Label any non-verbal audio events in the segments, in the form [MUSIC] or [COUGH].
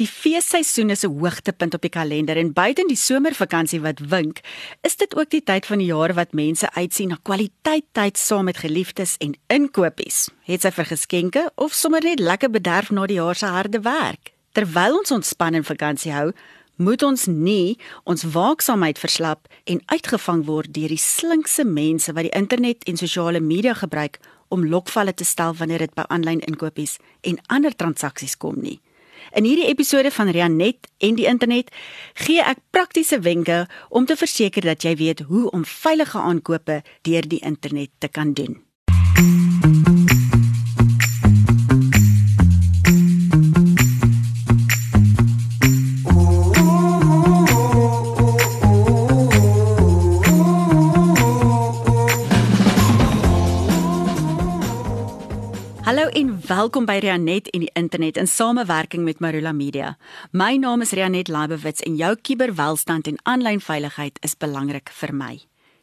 Die feesseisoen is 'n hoogtepunt op die kalender en buiten die somervakansie wat wink, is dit ook die tyd van die jaar wat mense uitsien na kwaliteit tyd saam met geliefdes en inkopies. Het sy vir geskenke of sommer net lekker bederf na die jaar se harde werk. Terwyl ons ontspan en vakansie hou, moet ons nie ons waaksaamheid verslap en uitgevang word deur die slinkse mense wat die internet en sosiale media gebruik om lokvalle te stel wanneer dit by aanlyn inkopies en ander transaksies kom nie. In hierdie episode van Rianet en die internet gee ek praktiese wenke om te verseker dat jy weet hoe om veilige aankope deur die internet te kan doen. Hallo welkom by Rianet en die internet in samewerking met Marula Media. My naam is Rianet Leibowitz en jou kuberwelstand en aanlyn veiligheid is belangrik vir my.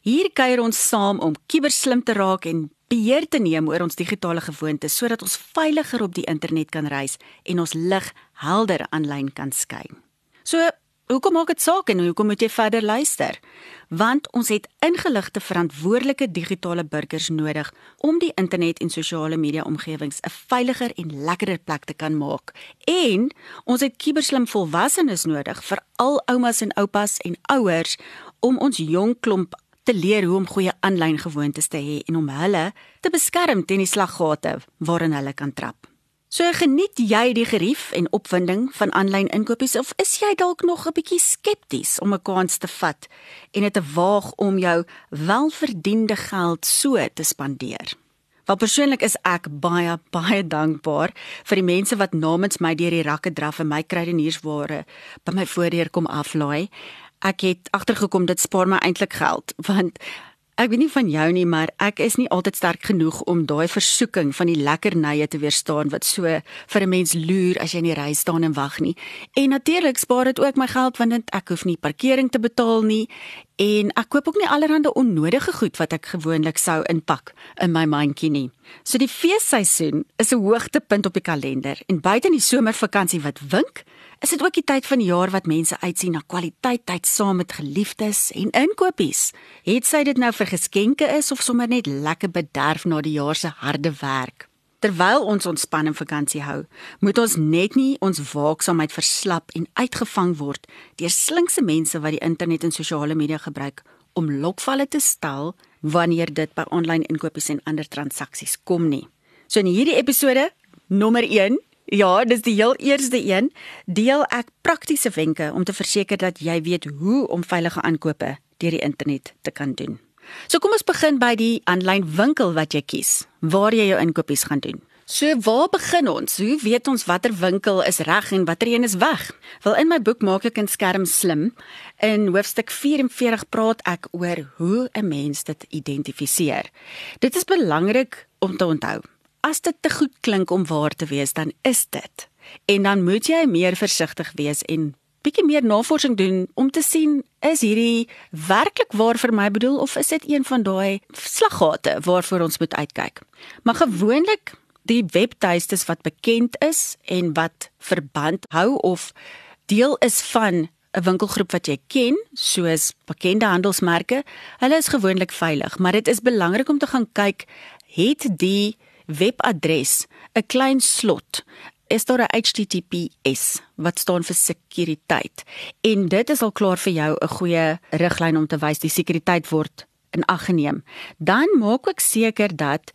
Hier kuier ons saam om kuberslim te raak en beheer te neem oor ons digitale gewoontes sodat ons veiliger op die internet kan reis en ons lig helder aanlyn kan skyn. So Hoekom maak dit saak en hoekom moet jy verder luister? Want ons het ingeligte verantwoordelike digitale burgers nodig om die internet en sosiale media omgewings 'n veiliger en lekkerder plek te kan maak. En ons het kuberslim volwassenes nodig vir al oumas en oupas en ouers om ons jong klomp te leer hoe om goeie aanlyn gewoontes te hê en om hulle te beskerm teen die slaggate waarin hulle kan trap. So geniet jy die gerief en opwinding van aanlyn inkopies of is jy dalk nog 'n bietjie skepties om 'n kans te vat en dit te waag om jou welverdiende geld so te spandeer? Wel persoonlik is ek baie baie dankbaar vir die mense wat namens my deur die rakke draf en my kruideniersware by my voordeur kom aflaai. Ek het agtergekom dit spaar my eintlik geld [LAUGHS] want Ek weet nie van jou nie, maar ek is nie altyd sterk genoeg om daai versoeking van die lekkernye te weerstaan wat so vir 'n mens loer as jy in die ry staan en wag nie. En natuurlik spaar dit ook my geld want ek hoef nie parkering te betaal nie en ek koop ook nie allerlei onnodige goed wat ek gewoonlik sou inpak in my mandjie nie. So die feesseisoen is 'n hoogtepunt op die kalender en buite die somervakansie wat wink, is dit ook die tyd van die jaar wat mense uitsien na kwaliteit tyd saam met geliefdes en inkopies. Het sy dit nou vir geskenke is of sommer net lekker bederf na die jaar se harde werk. Terwyl ons ontspan en vakansie hou, moet ons net nie ons waaksaamheid verslap en uitgevang word deur slinkse mense wat die internet en sosiale media gebruik om lokvalle te stel wanneer dit by aanlyn inkopies en ander transaksies kom nie. So in hierdie episode nommer 1 Ja, dis die heel eerste een. Deel ek praktiese wenke om te verseker dat jy weet hoe om veilige aankope deur die internet te kan doen. So kom ons begin by die aanlyn winkel wat jy kies, waar jy jou inkopies gaan doen. So waar begin ons? Hoe weet ons watter winkel is reg en watter een is weg? Wel in my boek maak ek 'n skerm slim. In hoofstuk 44 praat ek oor hoe 'n mens dit identifiseer. Dit is belangrik om te onthou as dit te goed klink om waar te wees, dan is dit. En dan moet jy meer versigtig wees en bietjie meer navorsing doen om te sien is hierdie werklik waar vir my bedoel of is dit een van daai slaggate waarvoor ons moet uitkyk. Maar gewoonlik die webtuistes wat bekend is en wat verband hou of deel is van 'n winkelgroep wat jy ken, soos bekende handelsmerke, hulle is gewoonlik veilig, maar dit is belangrik om te gaan kyk het die webadres 'n klein slot is daar 'n HTTPS wat staan vir sekuriteit en dit is al klaar vir jou 'n goeie riglyn om te wys die sekuriteit word in ag geneem dan maak ook seker dat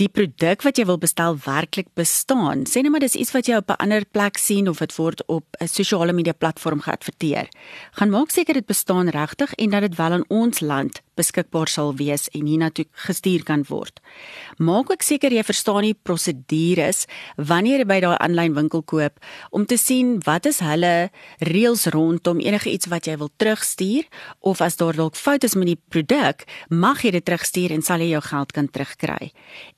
die produk wat jy wil bestel werklik bestaan. Sê net maar dis iets wat jy op 'n ander plek sien of dit word op 'n sosiale media platform geadverteer. Gaan maak seker dit bestaan regtig en dat dit wel in ons land beskikbaar sal wees en hiernatoe gestuur kan word. Maak ook seker jy verstaan die prosedures wanneer jy by daai aanlyn winkel koop om te sien wat is hulle reëls rondom enige iets wat jy wil terugstuur of as daar dalk foute is met die produk, mag jy dit terugstuur en sal jy jou geld kan terugkry.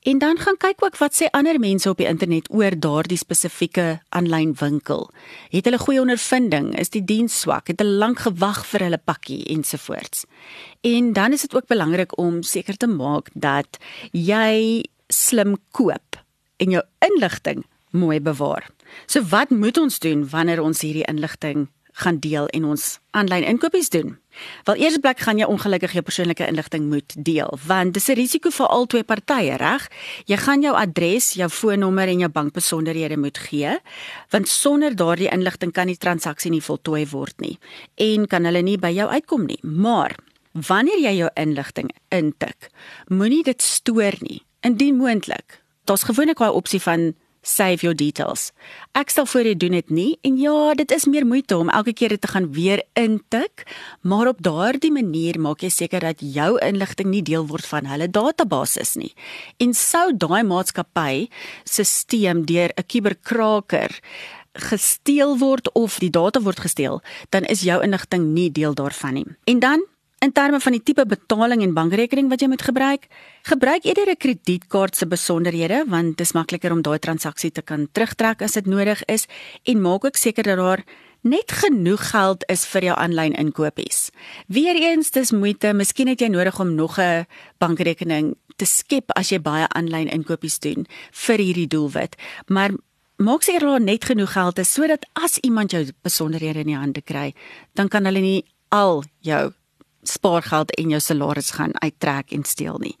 En dan gaan kyk ook wat sê ander mense op die internet oor daardie spesifieke aanlyn winkel. Het hulle goeie ondervinding? Is die diens swak? Het hulle lank gewag vir hulle pakkie ensovoorts? En dan is dit ook belangrik om seker te maak dat jy slim koop en jou inligting mooi bewaar. So wat moet ons doen wanneer ons hierdie inligting gaan deel en ons aanlyn inkopies doen? Wel eers plek gaan jy ongelukkig jou persoonlike inligting moet deel want dis 'n risiko vir al twee partye, reg? Jy gaan jou adres, jou foonnommer en jou bankbesonderhede moet gee want sonder daardie inligting kan die transaksie nie voltooi word nie en kan hulle nie by jou uitkom nie. Maar wanneer jy jou inligting intik, moenie dit stoor nie. Indien moontlik, daar's gewoonlik 'n opsie van save your details. Ek stel voor jy doen dit nie en ja, dit is meer moeite om elke keer dit te gaan weer intik, maar op daardie manier maak jy seker dat jou inligting nie deel word van hulle database nie. En sou daai maatskappy stelsel deur 'n kuberkraker gesteel word of die data word gesteel, dan is jou inligting nie deel daarvan nie. En dan In terme van die tipe betaling en bankrekening wat jy moet gebruik, gebruik eerder 'n kredietkaart se besonderhede want dit is makliker om daai transaksie te kan terugtrek as dit nodig is en maak ook seker dat daar net genoeg geld is vir jou aanlyn inkopies. Weereens dis moeite, miskien het jy nodig om nog 'n bankrekening te skep as jy baie aanlyn inkopies doen vir hierdie doelwit, maar maak seker daar net genoeg geld is sodat as iemand jou besonderhede in die hande kry, dan kan hulle nie al jou spaargeld en jou salaris gaan uittrek en steel nie.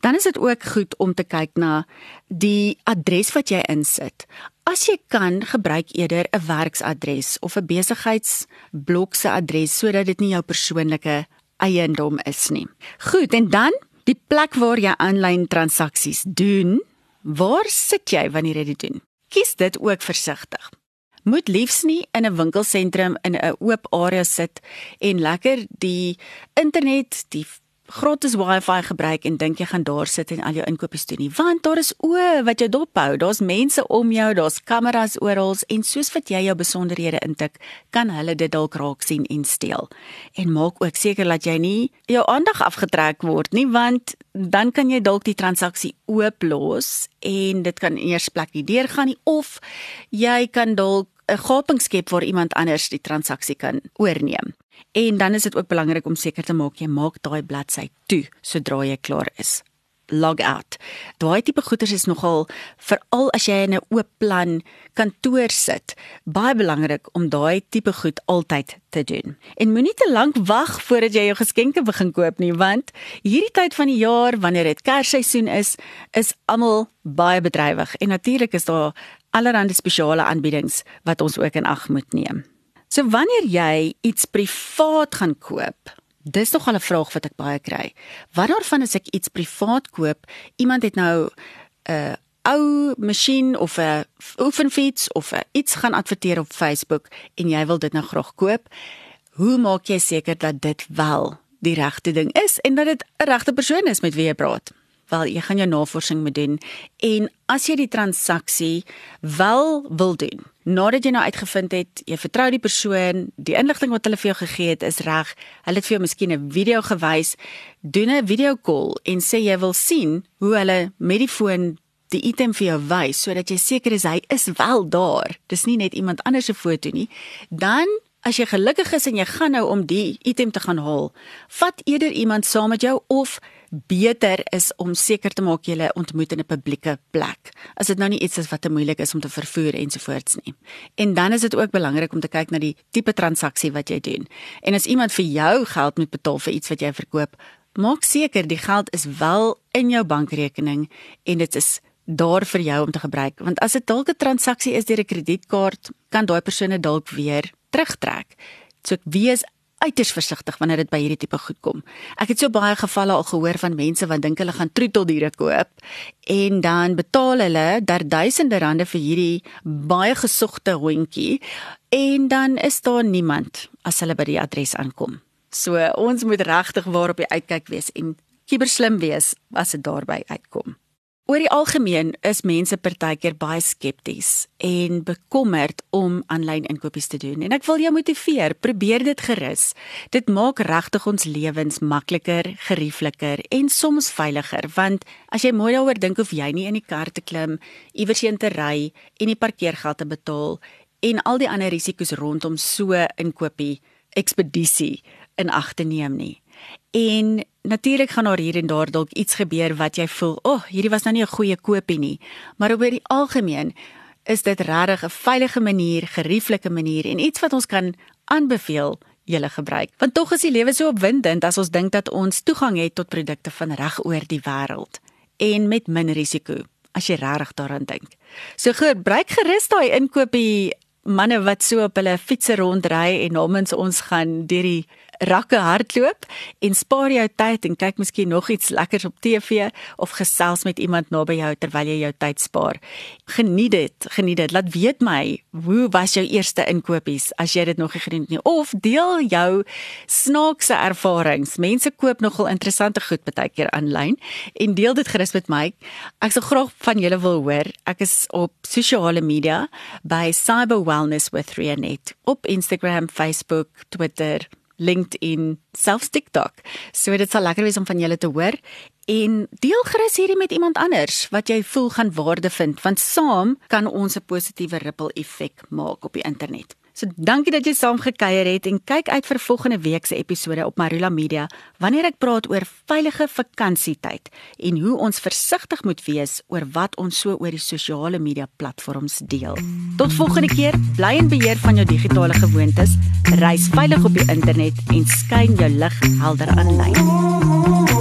Dan is dit ook goed om te kyk na die adres wat jy insit. As jy kan, gebruik eerder 'n werksadres of 'n besigheidsblok se adres sodat dit nie jou persoonlike eiendom is nie. Goed, en dan die plek waar jy aanlyn transaksies doen. Waar sit jy wanneer jy dit doen? Kies dit ook versigtig moet liefs nie in 'n winkelsentrum in 'n oop area sit en lekker die internet, die gratis wifi gebruik en dink jy gaan daar sit en al jou inkopies doen nie. Want daar is o wat jy dophou daar's mense om jou daar's kameras oral en soos wat jy jou besonderhede intik kan hulle dit dalk raak sien en steel. En maak ook seker dat jy nie jou aandag afgetrek word nie want dan kan jy dalk die transaksie oop los en dit kan eers plek nie deurgaan nie of jy kan dalk 'n gaping skep waar iemand anders die transaksie kan oorneem. En dan is dit ook belangrik om seker te maak jy maak daai bladsy toe sodra jy klaar is. Log out. Daai tipe goeders is nogal veral as jy in 'n oop plan kantoor sit, baie belangrik om daai tipe goed altyd te doen. En moenie te lank wag voordat jy jou geskenke begin koop nie, want hierdie tyd van die jaar wanneer dit Kersseisoen is, is almal baie bedrywig en natuurlik is daar allerlei spesiale aanbiedings wat ons ook in ag moet neem. So wanneer jy iets privaat gaan koop, dis nog al 'n vraag wat ek baie kry. Wat daarvan as ek iets privaat koop, iemand het nou 'n uh, ou masjien of 'n oefenfiets of a, iets gaan adverteer op Facebook en jy wil dit nou graag koop, hoe maak jy seker dat dit wel die regte ding is en dat dit 'n regte persoon is met wie jy praat? Wel, jy gaan jou navorsing moet doen en as jy die transaksie wel wil doen, nadat jy nou uitgevind het jy vertrou die persoon, die inligting wat hulle vir jou gegee het is reg, hulle het vir jou miskien 'n video gewys, doen 'n video call en sê jy wil sien hoe hulle met die foon die item vir jou wys sodat jy seker is hy is wel daar. Dis nie net iemand anders se foto nie. Dan As jy gelukkig is en jy gaan nou om die item te gaan haal, vat eerder iemand saam met jou of beter is om seker te maak jy ontmoet in 'n publieke plek. As dit nou nie iets is wat te moeilik is om te vervoer ensovoorts nie. En dan is dit ook belangrik om te kyk na die tipe transaksie wat jy doen. En as iemand vir jou geld moet betaal vir iets wat jy verkoop, maak seker die geld is wel in jou bankrekening en dit is daar vir jou om te gebruik. Want as dit dalk 'n transaksie is deur 'n kredietkaart, kan daai persoon dalk weer terugtrek. So wees uiters versigtig wanneer dit by hierdie tipe goed kom. Ek het so baie gevalle al gehoor van mense wat dink hulle gaan troeteldiere koop en dan betaal hulle daar duisende rande vir hierdie baie gesogte hondjie en dan is daar niemand as hulle by die adres aankom. So ons moet regtig waar op die uitkyk wees en kiberslim wees as dit daarby uitkom. Oor die algemeen is mense partykeer baie skepties en bekommerd om aanlyn inkopies te doen. En ek wil jou motiveer, probeer dit gerus. Dit maak regtig ons lewens makliker, geriefliker en soms veiliger, want as jy mooi daaroor dink of jy nie in die kar te klim, iewers heen te ry en die parkeergeld te betaal en al die ander risiko's rondom so inkopie ekspedisie in ag te neem nie. En natuurlik gaan daar hier en daar dalk iets gebeur wat jy voel, "Ag, oh, hierdie was nou nie 'n goeie koopie nie." Maar oor die algemeen is dit regtig 'n veilige manier, gerieflike manier en iets wat ons kan aanbeveel julle gebruik. Want tog is die lewe so opwindend as ons dink dat ons toegang het tot produkte van reg oor die wêreld en met min risiko as jy regtig daaraan dink. So gebruik gerus daai inkopie manne wat so op hulle fietsse rondry en namens ons gaan deur die rakke hardloop en spaar jou tyd en kyk miskien nog iets lekkers op TV of gesels met iemand naby jou terwyl jy jou tyd spaar. Geniet dit, geniet dit. Laat weet my, hoe was jou eerste inkopies as jy dit nog nie gedoen het nie of deel jou snaakse ervarings. Mense koop nogal interessante goed baie keer aanlyn en deel dit gerus met my. Ek sal graag van julle wil hoor. Ek is op sosiale media by Cyber Wellness with Rianet op Instagram, Facebook, Twitter LinkedIn, selfs TikTok. So dit sal lekker wees om van julle te hoor en deel gerus hierdie met iemand anders wat jy voel gaan waarde vind want saam kan ons 'n positiewe ripple effek maak op die internet. So dankie dat jy saam gekuier het en kyk uit vir volgende week se episode op Marula Media wanneer ek praat oor veilige vakansietyd en hoe ons versigtig moet wees oor wat ons so oor die sosiale media platforms deel. Tot volgende keer, bly in beheer van jou digitale gewoontes, reis veilig op die internet en skyn jou lig helder aanlyn.